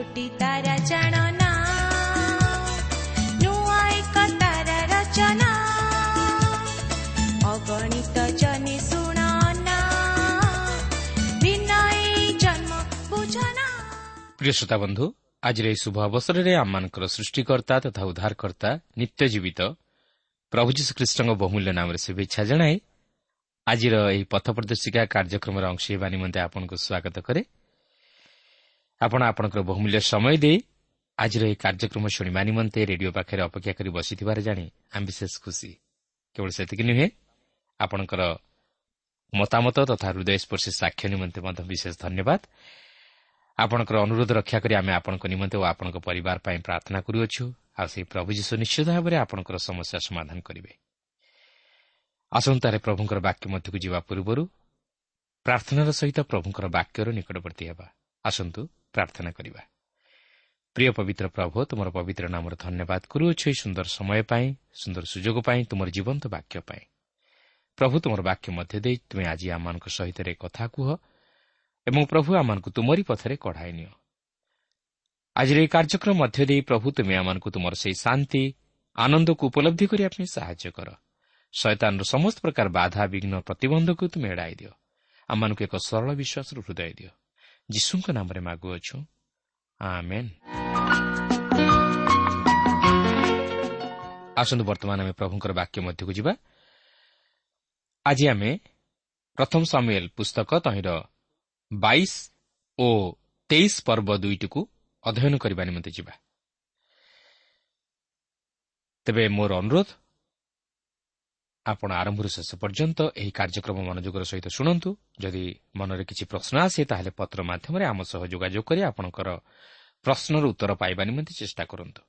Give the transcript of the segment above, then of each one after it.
କୋଟି କୋଟି ତାରା ଜାଣନା ନୂଆ ଏକ ତାରା ରଚନା ଅଗଣିତ ଜନି ଶୁଣନା ବିନୟୀ ଜନ୍ମ ବୁଝନା ପ୍ରିୟ ଶ୍ରୋତା ବନ୍ଧୁ ଆଜିର ଏହି ଶୁଭ ଅବସରରେ ଆମମାନଙ୍କର ସୃଷ୍ଟିକର୍ତ୍ତା ତଥା ଉଦ୍ଧାରକର୍ତ୍ତା ନିତ୍ୟ ଜୀବିତ ପ୍ରଭୁ ଯୀଶୁଖ୍ରୀଷ୍ଟଙ୍କ ବହୁମୂଲ୍ୟ ନାମରେ ଶୁଭେଚ୍ଛା ଜଣାଏ ଆଜିର ଏହି ପଥ ପ୍ରଦର୍ଶିକା କାର୍ଯ୍ୟକ୍ରମରେ ଅଂଶ ହେବା ନିମନ୍ତେ ଆପଣଙ୍କୁ ସ୍ୱାଗତ କରେ। ଆପଣ ଆପଣଙ୍କର ବହୁମୂଲ୍ୟ ସମୟ ଦେଇ ଆଜିର ଏହି କାର୍ଯ୍ୟକ୍ରମ ଶୁଣିବା ନିମନ୍ତେ ରେଡିଓ ପାଖରେ ଅପେକ୍ଷା କରି ବସିଥିବାର ଜାଣି ଆମେ ବିଶେଷ ଖୁସି। କେବଳ ସେତିକି ନୁହେଁ ଆପଣଙ୍କର ମତାମତ ତଥା ହୃଦୟସ୍ପର୍ଶୀ ସାକ୍ଷ୍ୟ ନିମନ୍ତେ ମଧ୍ୟ ବିଶେଷ ଧନ୍ୟବାଦ। ଆପଣଙ୍କର ଅନୁରୋଧ ରକ୍ଷା କରି ଆମେ ଆପଣଙ୍କ ନିମନ୍ତେ ଓ ଆପଣଙ୍କ ପରିବାର ପାଇଁ ପ୍ରାର୍ଥନା କରୁଅଛୁ। ଆଉ ସେହି ପ୍ରଭୁ ଯୀଶୁ ନିଶ୍ଚିତ ଭାବରେ ଆପଣଙ୍କର ସମସ୍ୟା ସମାଧାନ କରିବେ। ଆସନ୍ତାରେ ପ୍ରଭୁଙ୍କର ବାକ୍ୟ ମଧ୍ୟକୁ ଯିବା ପୂର୍ବରୁ ପ୍ରାର୍ଥନାର ସହିତ ପ୍ରଭୁଙ୍କର ବାକ୍ୟର ନିକଟବର୍ତ୍ତୀ ହେବା। ଆସନ୍ତୁ ପ୍ରାର୍ଥନା କରିବା। ପ୍ରିୟ ପବିତ୍ର ପ୍ରଭୁ ତୁମର ପବିତ୍ର ନାମର ଧନ୍ୟବାଦ କରୁଅଛୁ ଏହି ସୁନ୍ଦର ସମୟ ପାଇଁ ସୁନ୍ଦର ସୁଯୋଗ ପାଇଁ ତୁମର ଜୀବନ୍ତ ବାକ୍ୟ ପାଇଁ। ପ୍ରଭୁ ତୁମର ବାକ୍ୟ ମଧ୍ୟ ଦେଇ ତୁମେ ଆଜି ଆମମାନଙ୍କ ସହିତ କଥା କୁହ ଏବଂ ପ୍ରଭୁ ଆମମାନଙ୍କୁ ତୁମରି ପଥରେ କଢ଼ାଇ ନିଅ। ଆଜିର ଏହି କାର୍ଯ୍ୟକ୍ରମ ମଧ୍ୟ ଦେଇ ପ୍ରଭୁ ତୁମେ ଆମମାନଙ୍କୁ ତୁମର ସେହି ଶାନ୍ତି ଆନନ୍ଦକୁ ଉପଲବ୍ଧି କରିବା ପାଇଁ ସାହାଯ୍ୟ କର। ଶୟତାନର ସମସ୍ତ ପ୍ରକାର ବାଧା ବିଘ୍ନ ପ୍ରତିବନ୍ଧକୁ ତୁମେ ଏଡ଼ାଇ ଦିଅ। ଆମମାନଙ୍କୁ ଏକ ସରଳ ବିଶ୍ୱାସରୁ ହୃଦୟ ଦିଅ। ଯୀଶୁଙ୍କ ନାମରେ ମାଗୁଅଛୁ ଆମେନ୍ ଆସନ୍ତୁ ବର୍ତ୍ତମାନ ଆମେ ପ୍ରଭୁଙ୍କର ବାକ୍ୟ ମଧ୍ୟକୁ ଯିବା ଆଜି ଆମେ ପ୍ରଥମ ସାମୁଏଲ ପୁସ୍ତକ ତହିଁର ବାଇଶ ଓ ତେଇଶ ପର୍ବ ଦୁଇଟିକୁ ଅଧ୍ୟୟନ କରିବା ନିମନ୍ତେ ଯିବା ତେବେ ମୋର ଅନୁରୋଧ ଆପଣ ଆରମ୍ଭରୁ ଶେଷ ପର୍ଯ୍ୟନ୍ତ ଏହି କାର୍ଯ୍ୟକ୍ରମ ମନୋଯୋଗର ସହିତ ଶୁଣନ୍ତୁ। ଯଦି ମନରେ କିଛି ପ୍ରଶ୍ନ ଆସେ ତାହେଲେ ପତ୍ର ମାଧ୍ୟମରେ ଆମ ସହ ଯୋଗାଯୋଗ କରି ଆପଣଙ୍କର ପ୍ରଶ୍ନର ଉତ୍ତର ପାଇବା ନିମନ୍ତେ ଚେଷ୍ଟା କରନ୍ତୁ।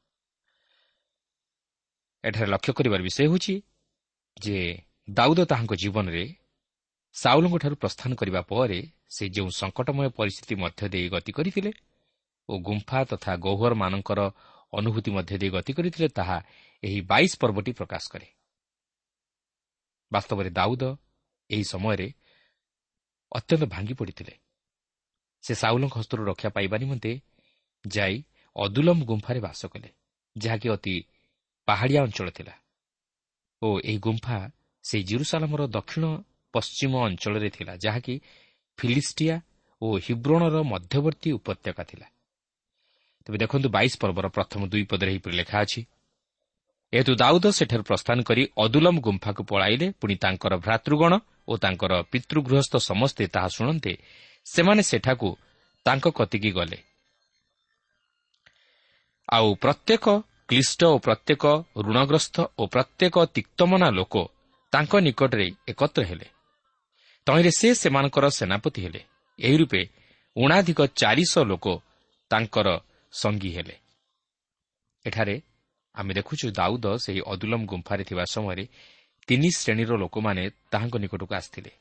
ଏଠାରେ ଲକ୍ଷ୍ୟ କରିବାର ବିଷୟ ହେଉଛି ଯେ ଦାଉଦ ତାହାଙ୍କ ଜୀବନରେ ସାଉଲଙ୍କଠାରୁ ପ୍ରସ୍ଥାନ କରିବା ପରେ ସେ ଯେଉଁ ସଙ୍କଟମୟ ପରିସ୍ଥିତି ମଧ୍ୟ ଦେଇ ଗତି କରିଥିଲେ ଓ ଗୁମ୍ଫା ତଥା ଗୌହରମାନଙ୍କର ଅନୁଭୂତି ମଧ୍ୟ ଦେଇ ଗତି କରିଥିଲେ ତାହା ଏହି ବାଇଶ ପର୍ବଟି ପ୍ରକାଶ କରେ। ବାସ୍ତବରେ ଦାଉଦ ଏହି ସମୟରେ ଅତ୍ୟନ୍ତ ଭାଙ୍ଗି ପଡ଼ିଥିଲେ। ସେ ସାଉଲଙ୍କ ହସ୍ତରୁ ରକ୍ଷା ପାଇବା ନିମନ୍ତେ ଯାଇ ଅଦୁଲମ ଗୁମ୍ଫାରେ ବାସ କଲେ ଯାହାକି ଅତି ପାହାଡ଼ିଆ ଅଞ୍ଚଳ ଥିଲା। ଓ ଏହି ଗୁମ୍ଫା ସେହି ଜିରୁସାଲାମର ଦକ୍ଷିଣ ପଶ୍ଚିମ ଅଞ୍ଚଳରେ ଥିଲା ଯାହାକି ଫିଲିଷ୍ଟିଆ ଓ ହିବ୍ରୋଣର ମଧ୍ୟବର୍ତ୍ତୀ ଉପତ୍ୟକା ଥିଲା। ତେବେ ଦେଖନ୍ତୁ ବାଇଶ ପର୍ବର ପ୍ରଥମ ଦୁଇ ପଦରେ ଏହିପରି ଲେଖା ଅଛି ଏହେତୁ ଦାଉଦ ସେଠାରୁ ପ୍ରସ୍ଥାନ କରି ଅଦୁଲମ ଗୁମ୍ଫାକୁ ପଳାଇଲେ। ପୁଣି ତାଙ୍କର ଭ୍ରାତୃଗଣ ଓ ତାଙ୍କର ପିତୃଗୃହସ୍ଥ ସମସ୍ତେ ତାହା ଶୁଣନ୍ତେ ସେମାନେ ସେଠାକୁ ତାଙ୍କ କତିକି ଗଲେ। ଆଉ ପ୍ରତ୍ୟେକ କ୍ଲିଷ୍ଟ ଓ ପ୍ରତ୍ୟେକ ଋଣଗ୍ରସ୍ତ ଓ ପ୍ରତ୍ୟେକ ତିକ୍ତମନା ଲୋକ ତାଙ୍କ ନିକଟରେ ଏକତ୍ର ହେଲେ। ତହିଁରେ ସେ ସେମାନଙ୍କର ସେନାପତି ହେଲେ। ଏହି ରୂପେ ଉଣାଧିକ ଚାରିଶହ ଲୋକ ତାଙ୍କର ସଙ୍ଗୀ ହେଲେ। ଏଠାରେ ଆମେ ଦେଖୁଛୁ ଦାଉଦ ସେହି ଅଦୁଲମ ଗୁମ୍ଫାରେ ଥିବା ସମୟରେ ତିନି ଶ୍ରେଣୀର ଲୋକମାନେ ତାହାଙ୍କ ନିକଟକୁ ଆସିଥିଲେ।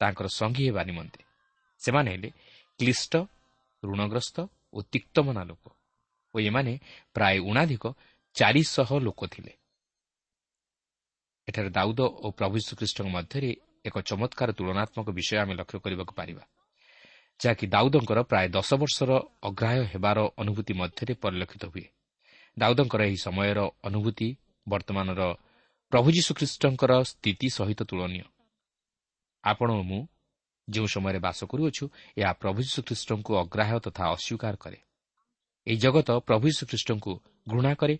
ତାଙ୍କର ସଙ୍ଗୀ ହେବା ନିମନ୍ତେ। ସେମାନେ ହେଲେ କ୍ଲିଷ୍ଟ ଋଣଗ୍ରସ୍ତ ଓ ତିକ୍ତମନା ଲୋକ ଓ ଏମାନେ ପ୍ରାୟ ଉଣାଧିକ ଚାରିଶହ ଲୋକ ଥିଲେ। ଏଠାରେ ଦାଉଦ ଓ ପ୍ରଭୁ ଶ୍ରୀଖ୍ରୀଷ୍ଟଙ୍କ ମଧ୍ୟରେ ଏକ ଚମତ୍କାର ତୁଳନାତ୍ମକ ବିଷୟ ଆମେ ଲକ୍ଷ୍ୟ କରିବାକୁ ପାରିବା ଯାହାକି ଦାଉଦଙ୍କର ପ୍ରାୟ ଦଶ ବର୍ଷର ଅଗ୍ରାହ୍ୟ ହେବାର ଅନୁଭୂତି ମଧ୍ୟରେ ପରିଲକ୍ଷିତ ହୁଏ। ଦାଉଦଙ୍କର ଏହି ସମୟର ଅନୁଭୂତି ବର୍ତ୍ତମାନର ପ୍ରଭୁ ଯୀଶୁଖ୍ରୀଷ୍ଟଙ୍କର ସ୍ଥିତି ସହିତ ତୁଳନୀୟ। ଆପଣ ମୁଁ ଯେଉଁ ସମୟରେ ବାସ କରୁଅଛୁ ଏହା ପ୍ରଭୁ ଯୀଶୁଖ୍ରୀଷ୍ଟଙ୍କୁ ଅଗ୍ରାହ୍ୟ ତଥା ଅସ୍ୱୀକାର କରେ। ଏହି ଜଗତ ପ୍ରଭୁ ଯୀଶୁଖ୍ରୀଷ୍ଟଙ୍କୁ ଘୃଣା କରେ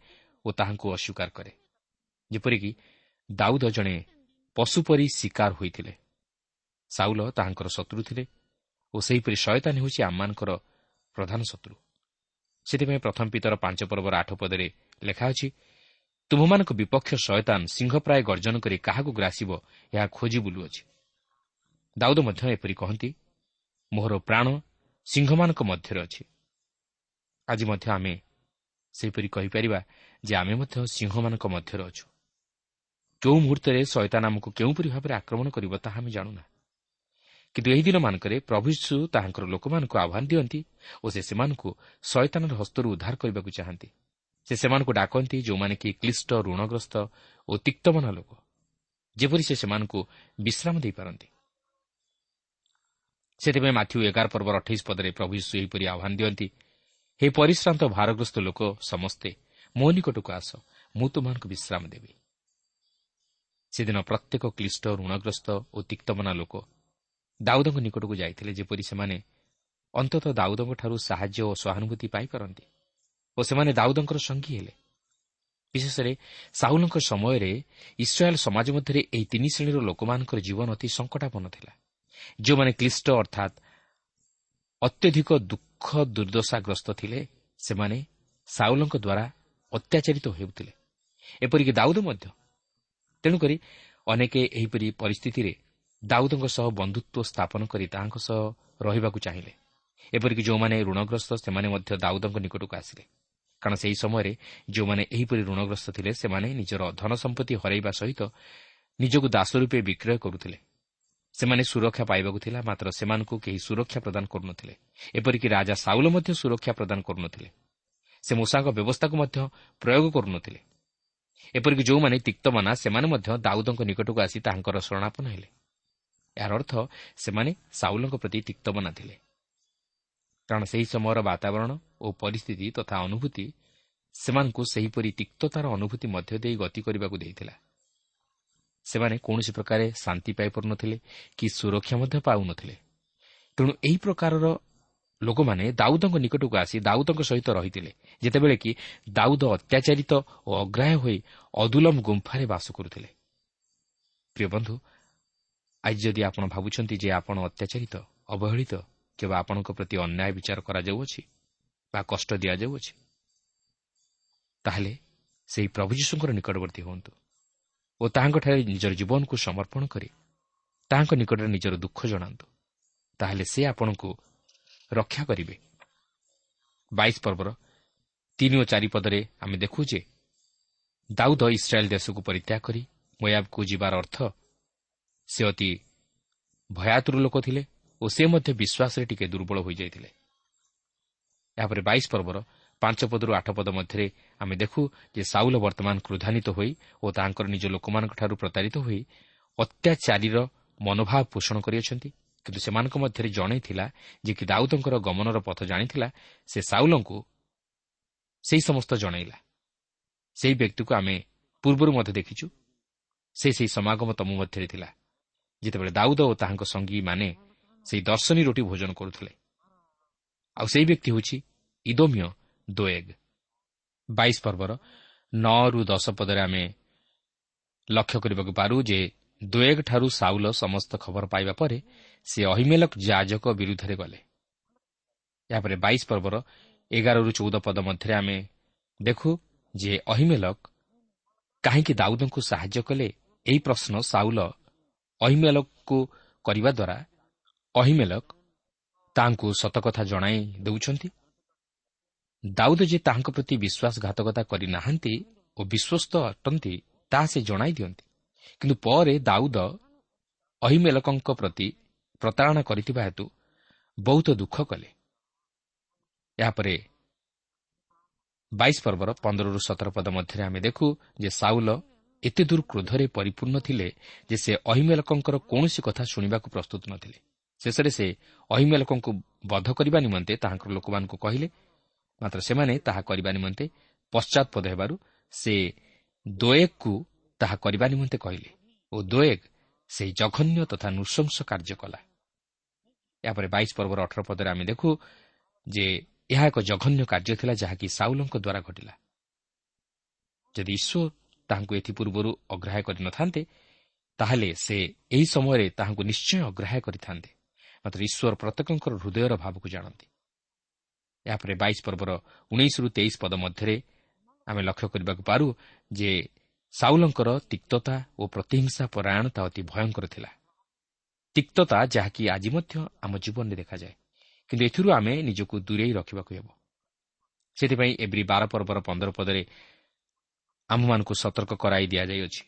ଓ ତାହାଙ୍କୁ ଅସ୍ୱୀକାର କରେ। ଯେପରିକି ଦାଉଦ ଜଣେ ପଶୁ ପରି ଶିକାର ହୋଇଥିଲେ। ସାଉଲ ତାହାଙ୍କର ଶତ୍ରୁ ଥିଲେ ଓ ସେହିପରି ଶୟତାନ ହେଉଛି ଆମମାନଙ୍କର ପ୍ରଧାନ ଶତ୍ରୁ। ସେଥିପାଇଁ ପ୍ରଥମ ପିତର ପାଞ୍ଚ ପର୍ବର ଆଠ ପଦରେ ଲେଖା ଅଛି ତୁମମାନଙ୍କ ବିପକ୍ଷ ଶୟତାନ ସିଂହ ପ୍ରାୟ ଗର୍ଜନ କରି କାହାକୁ ଗ୍ରାସିବ ଏହା ଖୋଜି ବୁଲୁଅଛି। ଦାଉଦ ମଧ୍ୟ ଏପରି କହନ୍ତି ମୋହର ପ୍ରାଣ ସିଂହମାନଙ୍କ ମଧ୍ୟରେ ଅଛି। ଆଜି ମଧ୍ୟ ଆମେ ସେହିପରି କହିପାରିବା ଯେ ଆମେ ମଧ୍ୟ ସିଂହମାନଙ୍କ ମଧ୍ୟରେ ଅଛୁ। କେଉଁ ମୁହୂର୍ତ୍ତରେ ଶୟତାନ ଆମକୁ କେଉଁପରି ଭାବରେ ଆକ୍ରମଣ କରିବ ତାହା ଆମେ ଜାଣୁନା। କିନ୍ତୁ ଏହି ଦିନମାନଙ୍କରେ ପ୍ରଭୁ ଯୀଶୁ ତାହାଙ୍କର ଲୋକମାନଙ୍କୁ ଆହ୍ୱାନ ଦିଅନ୍ତି ଓ ସେ ସେମାନଙ୍କୁ ଶୟତାନର ହସ୍ତରୁ ଉଦ୍ଧାର କରିବାକୁ ଚାହାନ୍ତି। ସେ ସେମାନଙ୍କୁ ଡାକନ୍ତି ଯେଉଁମାନେ କି କ୍ଲିଷ୍ଟ ଋଣଗ୍ରସ୍ତ ଓ ତିକ୍ତମନା ଲୋକ। ଯେପରି ସେ ସେମାନଙ୍କୁ ବିଶ୍ରାମ ଦେଇପାରନ୍ତି। ସେଥିପାଇଁ ମାଥ୍ୟୁ ଏଗାର ପର୍ବର ଅଠେଇଶ ପଦରେ ପ୍ରଭୁ ଯୀଶୁ ଏହିପରି ଆହ୍ୱାନ ଦିଅନ୍ତି ହେ ପରିଶ୍ରାନ୍ତ ଭାରଗ୍ରସ୍ତ ଲୋକ ସମସ୍ତେ ମୋ ନିକଟକୁ ଆସ ମୁଁ ତୁମମାନଙ୍କୁ ବିଶ୍ରାମ ଦେବି। ସେଦିନ ପ୍ରତ୍ୟେକ କ୍ଲିଷ୍ଟ ଋଣଗ୍ରସ୍ତ ଓ ତିକ୍ତମନା ଲୋକ ଦାଉଦଙ୍କ ନିକଟକୁ ଯାଇଥିଲେ ଯେପରି ସେମାନେ ଅନ୍ତତଃ ଦାଉଦଙ୍କଠାରୁ ସାହାଯ୍ୟ ଓ ସହାନୁଭୂତି ପାଇପାରନ୍ତି ଓ ସେମାନେ ଦାଉଦଙ୍କର ସଙ୍ଗୀ ହେଲେ। ବିଶେଷରେ ସାହୁଲଙ୍କ ସମୟରେ ଇସ୍ରାଏଲ୍ ସମାଜ ମଧ୍ୟରେ ଏହି ତିନି ଶ୍ରେଣୀର ଲୋକମାନଙ୍କର ଜୀବନ ଅତି ସଙ୍କଟାପନ୍ନ ଥିଲା ଯେଉଁମାନେ କ୍ଲିଷ୍ଟ ଅର୍ଥାତ୍ ଅତ୍ୟଧିକ ଦୁଃଖ ଦୁର୍ଦ୍ଦଶାଗ୍ରସ୍ତ ଥିଲେ ସେମାନେ ସାଉଲଙ୍କ ଦ୍ୱାରା ଅତ୍ୟାଚାରିତ ହେଉଥିଲେ। ଏପରିକି ଦାଉଦ ମଧ୍ୟ ତେଣୁକରି ଅନେକ ଏହିପରି ପରିସ୍ଥିତିରେ ଦାଉଦଙ୍କ ସହ ବନ୍ଧୁତ୍ୱ ସ୍ଥାପନ କରି ତାହାଙ୍କ ସହ ରହିବାକୁ ଚାହିଁଲେ। ଏପରିକି ଯେଉଁମାନେ ଋଣଗ୍ରସ୍ତ ସେମାନେ ମଧ୍ୟ ଦାଉଦଙ୍କ ନିକଟକୁ ଆସିଲେ। କାରଣ ସେହି ସମୟରେ ଯେଉଁମାନେ ଏହିପରି ଋଣଗ୍ରସ୍ତ ଥିଲେ ସେମାନେ ନିଜର ଧନ ସମ୍ପତ୍ତି ହରାଇବା ସହିତ ନିଜକୁ ଦାସ ରୂପେ ବିକ୍ରୟ କରୁଥିଲେ। ସେମାନେ ସୁରକ୍ଷା ପାଇବାକୁ ଥିଲା ମାତ୍ର ସେମାନଙ୍କୁ କେହି ସୁରକ୍ଷା ପ୍ରଦାନ କରୁନଥିଲେ। ଏପରିକି ରାଜା ସାଉଲ ମଧ୍ୟ ସୁରକ୍ଷା ପ୍ରଦାନ କରୁନଥିଲେ। ସେ ମୂଷାଙ୍କ ବ୍ୟବସ୍ଥାକୁ ମଧ୍ୟ ପ୍ରୟୋଗ କରୁନଥିଲେ। ଏପରିକି ଯେଉଁମାନେ ତିକ୍ତମନା ସେମାନେ ମଧ୍ୟ ଦାଉଦଙ୍କ ନିକଟକୁ ଆସି ତାହାଙ୍କର ଶରଣାପନ୍ନ ହେଲେ। ଏହାର ଅର୍ଥ ସେମାନେ ସାଉଲଙ୍କ ପ୍ରତି ତିକ୍ତମନା ଥିଲେ। କାରଣ ସେହି ସମୟର ବାତାବରଣ ଓ ପରିସ୍ଥିତି ତଥା ଅନୁଭୂତି ସେମାନଙ୍କୁ ସେହିପରି ତିକ୍ତତାର ଅନୁଭୂତି ମଧ୍ୟ ଦେଇ ଗତି କରିବାକୁ ଦେଇଥିଲା। ସେମାନେ କୌଣସି ପ୍ରକାରେ ଶାନ୍ତି ପାଇପାରୁନଥିଲେ କି ସୁରକ୍ଷା ମଧ୍ୟ ପାଉନଥିଲେ। ତେଣୁ ଏହି ପ୍ରକାରର ଲୋକମାନେ ଦାଉଦଙ୍କ ନିକଟକୁ ଆସି ଦାଉଦଙ୍କ ସହିତ ରହିଥିଲେ ଯେତେବେଳେ କି ଦାଉଦ ଅତ୍ୟାଚାରିତ ଓ ଅଗ୍ରାହ୍ୟ ହୋଇ ଅଦୁଲମ ଗୁମ୍ଫାରେ ବାସ କରୁଥିଲେ। ପ୍ରିୟ ବନ୍ଧୁ ଆଜି ଯଦି ଆପଣ ଭାବୁଛନ୍ତି ଯେ ଆପଣ ଅତ୍ୟାଚାରିତ ଅବହେଳିତ କିମ୍ବା ଆପଣଙ୍କ ପ୍ରତି ଅନ୍ୟାୟ ବିଚାର କରାଯାଉଅଛି ବା କଷ୍ଟ ଦିଆଯାଉଅଛି ତାହେଲେ ସେହି ପ୍ରଭୁ ଯୀଶୁଙ୍କର ନିକଟବର୍ତ୍ତୀ ହୁଅନ୍ତୁ ଓ ତାହାଙ୍କଠାରେ ନିଜର ଜୀବନକୁ ସମର୍ପଣ କରି ତାହାଙ୍କ ନିକଟରେ ନିଜର ଦୁଃଖ ଜଣାନ୍ତୁ। ତାହେଲେ ସେ ଆପଣଙ୍କୁ ରକ୍ଷା କରିବେ। ବାଇଶ ପର୍ବର ତିନି ଓ ଚାରି ପଦରେ ଆମେ ଦେଖୁ ଯେ ଦାଉଦ ଇସ୍ରାଏଲ୍ ଦେଶକୁ ପରିତ୍ୟାଗ କରି ମୟାବକୁ ଯିବାର ଅର୍ଥ ସେ ଅତି ଭୟାତୁର ଲୋକ ଥିଲେ ଓ ସେ ମଧ୍ୟ ବିଶ୍ୱାସରେ ଟିକେ ଦୁର୍ବଳ ହୋଇଯାଇଥିଲେ। ଏହାପରେ ବାଇଶ ପର୍ବର ପାଞ୍ଚ ପଦରୁ ଆଠ ପଦ ମଧ୍ୟରେ ଆମେ ଦେଖୁ ଯେ ସାଉଲ ବର୍ତ୍ତମାନ କ୍ରୋଧାନ୍ୱିତ ହୋଇ ଓ ତାଙ୍କର ନିଜ ଲୋକମାନଙ୍କଠାରୁ ପ୍ରତାରିତ ହୋଇ ଅତ୍ୟାଚାରୀର ମନୋଭାବ ପୋଷଣ କରିଅଛନ୍ତି। କିନ୍ତୁ ସେମାନଙ୍କ ମଧ୍ୟରେ ଜଣେ ଥିଲା ଯିଏକି ଦାଉଦଙ୍କର ଗମନର ପଥ ଜାଣିଥିଲା ସେ ସାଉଲଙ୍କୁ ସେହି ସମସ୍ତ ଜଣାଇଲା। ସେହି ବ୍ୟକ୍ତିକୁ ଆମେ ପୂର୍ବରୁ ମଧ୍ୟ ଦେଖିଛୁ। ସେ ସେହି ସମାଗମ ତମ ମଧ୍ୟରେ ଥିଲା। ଯେତେବେଳେ ଦାଉଦ ଓ ତାହାଙ୍କ ସଙ୍ଗୀମାନେ ସେହି ଦର୍ଶନୀ ରୋଟି ଭୋଜନ କରୁଥିଲେ। ଆଉ ସେହି ବ୍ୟକ୍ତି ହେଉଛି ଇଦୋମିୟ ଦୋଏଗ୍। ବାଇଶ ପର୍ବର ନଅରୁ ଦଶ ପଦରେ ଆମେ ଲକ୍ଷ୍ୟ କରିବାକୁ ପାରୁ ଯେ ଦୋଏଗ୍ଠାରୁ ସାଉଲ ସମସ୍ତ ଖବର ପାଇବା ପରେ ସେ ଅହିମେଲକ ଯାଜକ ବିରୁଦ୍ଧରେ ଗଲେ। ଏହାପରେ ବାଇଶ ପର୍ବର ଏଗାରରୁ ଚଉଦ ପଦ ମଧ୍ୟରେ ଆମେ ଦେଖୁ ଯେ ଅହିମେଲକ କାହିଁକି ଦାଉଦଙ୍କୁ ସାହାଯ୍ୟ କଲେ ଏହି ପ୍ରଶ୍ନ ସାଉଲ ଅହିମେଲକକୁ କରିବା ଦ୍ୱାରା ଅହିମେଲକ ତାଙ୍କୁ ସତକଥା ଜଣାଇ ଦେଉଛନ୍ତି। ଦାଉଦ ଯେ ତାହାଙ୍କ ପ୍ରତି ବିଶ୍ୱାସଘାତକତା କରିନାହାନ୍ତି ଓ ବିଶ୍ୱସ୍ତ ଅଟନ୍ତି ତାହା ସେ ଜଣାଇ ଦିଅନ୍ତି। କିନ୍ତୁ ପରେ ଦାଉଦ ଅହିମେଲକଙ୍କ ପ୍ରତି ପ୍ରତାରଣା କରିଥିବା ହେତୁ ବହୁତ ଦୁଃଖ କଲେ। ଏହାପରେ ବାଇଶ ପର୍ବର ପନ୍ଦରରୁ ସତର ପଦ ମଧ୍ୟରେ ଆମେ ଦେଖୁ ଯେ ସାଉଲ ଏତେ ଦୂର କ୍ରୋଧରେ ପରିପୂର୍ଣ୍ଣ ଥିଲେ ଯେ ସେ ଅହିମେଲକଙ୍କର କୌଣସି କଥା ଶୁଣିବାକୁ ପ୍ରସ୍ତୁତ ନଥିଲେ ଶେଷରେ ସେ ଅହିମେଲକଙ୍କୁ ବଧ କରିବା ନିମନ୍ତେ ତାହାଙ୍କର ଲୋକମାନଙ୍କୁ କହିଲେ ମାତ୍ର ସେମାନେ ତାହା କରିବା ନିମନ୍ତେ ପଶ୍ଚାତପଦ ହେବାରୁ ସେ ଦୋଏଗ୍କୁ ତାହା କରିବା ନିମନ୍ତେ କହିଲେ ଓ ଦୋଏଗ୍ ସେହି ଜଘନ୍ୟ ତଥା ନୃଶଂସ କାର୍ଯ୍ୟ କଲା। ଏହାପରେ ବାଇଶ ପର୍ବର ଅଠର ପଦରେ ଆମେ ଦେଖୁ ଯେ ଏହା ଏକ ଜଘନ୍ୟ କାର୍ଯ୍ୟ ଥିଲା ଯାହାକି ସାଉଲଙ୍କ ଦ୍ୱାରା ଘଟିଲା। ଯଦି ଈଶ୍ୱର ତାହାଙ୍କୁ ଏଥିପୂର୍ବରୁ ଅଗ୍ରାହ୍ୟ କରିନଥାନ୍ତେ ତାହେଲେ ସେ ଏହି ସମୟରେ ତାହାଙ୍କୁ ନିଶ୍ଚୟ ଅଗ୍ରାହ୍ୟ କରିଥାନ୍ତେ। ମାତ୍ର ଈଶ୍ୱର ପ୍ରତ୍ୟେକଙ୍କର ହୃଦୟର ଭାବକୁ ଜାଣନ୍ତି। ଏହାପରେ ବାଇଶ ପର୍ବର ଉଣେଇଶରୁ ତେଇଶ ପଦ ମଧ୍ୟରେ ଆମେ ଲକ୍ଷ୍ୟ କରିବାକୁ ପାରୁ ଯେ ସାଉଲଙ୍କର ତିକ୍ତତା ଓ ପ୍ରତିହିଂସା ପରାୟଣତା ଅତି ଭୟଙ୍କର ଥିଲା। ତିକ୍ତତା ଯାହାକି ଆଜି ମଧ୍ୟ ଆମ ଜୀବନରେ ଦେଖାଯାଏ। କିନ୍ତୁ ଏଥିରୁ ଆମେ ନିଜକୁ ଦୂରେଇ ରଖିବାକୁ ହେବ। ସେଥିପାଇଁ ଏଭ୍ରି ବାର ପର୍ବର ପନ୍ଦର ପଦରେ ଆମମାନଙ୍କୁ ସତର୍କ କରାଇ ଦିଆଯାଇଅଛି।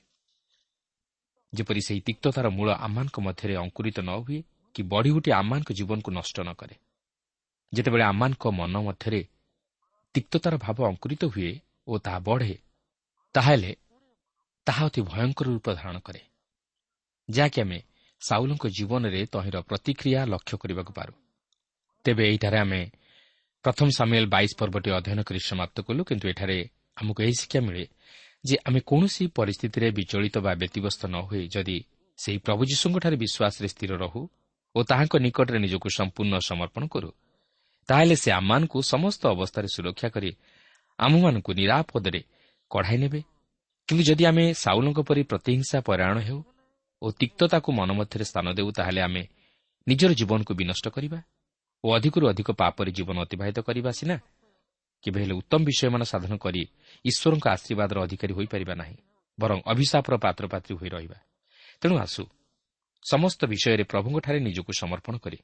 ଯେପରି ସେହି ତିକ୍ତତାର ମୂଳ ଆମମାନଙ୍କ ମଧ୍ୟରେ ଅଙ୍କୁରିତ ନ ହୁଏ କି ବଢ଼ି ଉଠି ଆମମାନଙ୍କ ଜୀବନକୁ ନଷ୍ଟ ନ କରେ। ଯେତେବେଳେ ଆମମାନଙ୍କ ମନ ମଧ୍ୟରେ ତିକ୍ତତାର ଭାବ ଅଙ୍କୁରିତ ହୁଏ ଓ ତାହା ବଢ଼େ ତାହେଲେ ତାହା ଅତି ଭୟଙ୍କର ରୂପ ଧାରଣ କରେ ଯାହାକି ଆମେ ସାଉଲଙ୍କ ଜୀବନରେ ତହିଁର ପ୍ରତିକ୍ରିୟା ଲକ୍ଷ୍ୟ କରିବାକୁ ପାରୁ। ତେବେ ଏହିଠାରେ ଆମେ ପ୍ରଥମ ସାମିଲ ବାଇଶ ପର୍ବଟି ଅଧ୍ୟୟନ କରି ସମାପ୍ତ କଲୁ କିନ୍ତୁ ଏଠାରେ ଆମକୁ ଏହି ଶିକ୍ଷା ମିଳେ ଯେ ଆମେ କୌଣସି ପରିସ୍ଥିତିରେ ବିଚଳିତ ବା ବ୍ୟତିବ୍ୟସ୍ତ ନ ହୋଇ ଯଦି ସେହି ପ୍ରଭୁ ଯୀଶୁଙ୍କଠାରେ ବିଶ୍ୱାସରେ ସ୍ଥିର ରହୁ ଓ ତାହାଙ୍କ ନିକଟରେ ନିଜକୁ ସମ୍ପୂର୍ଣ୍ଣ ସମର୍ପଣ କରୁ ତାହେଲେ ସେ ଆମମାନଙ୍କୁ ସମସ୍ତ ଅବସ୍ଥାରେ ସୁରକ୍ଷା କରି ଆମମାନଙ୍କୁ ନିରାପଦରେ କଢ଼ାଇ ନେବେ। କିନ୍ତୁ ଯଦି ଆମେ ସାଉଲଙ୍କ ପରି ପ୍ରତିହିଂସା ପରାୟଣ ହେଉ ଓ ତିକ୍ତତାକୁ ମନ ମଧ୍ୟରେ ସ୍ଥାନ ଦେଉ ତାହେଲେ ଆମେ ନିଜର ଜୀବନକୁ ବିନଷ୍ଟ କରିବା ଓ ଅଧିକରୁ ଅଧିକ ପାପରେ ଜୀବନ ଅତିବାହିତ କରିବା ସିନା। କେବେ ହେଲେ ଉତ୍ତମ ବିଷୟମାନ ସାଧନ କରି ଈଶ୍ୱରଙ୍କ ଆଶୀର୍ବାଦର ଅଧିକାରୀ ହୋଇପାରିବା ନାହିଁ ବରଂ ଅଭିଶାପର ପାତ୍ରପାତ୍ରୀ ହୋଇ ରହିବା। ତେଣୁ ଆସୁ ସମସ୍ତ ବିଷୟରେ ପ୍ରଭୁଙ୍କଠାରେ ନିଜକୁ ସମର୍ପଣ କରି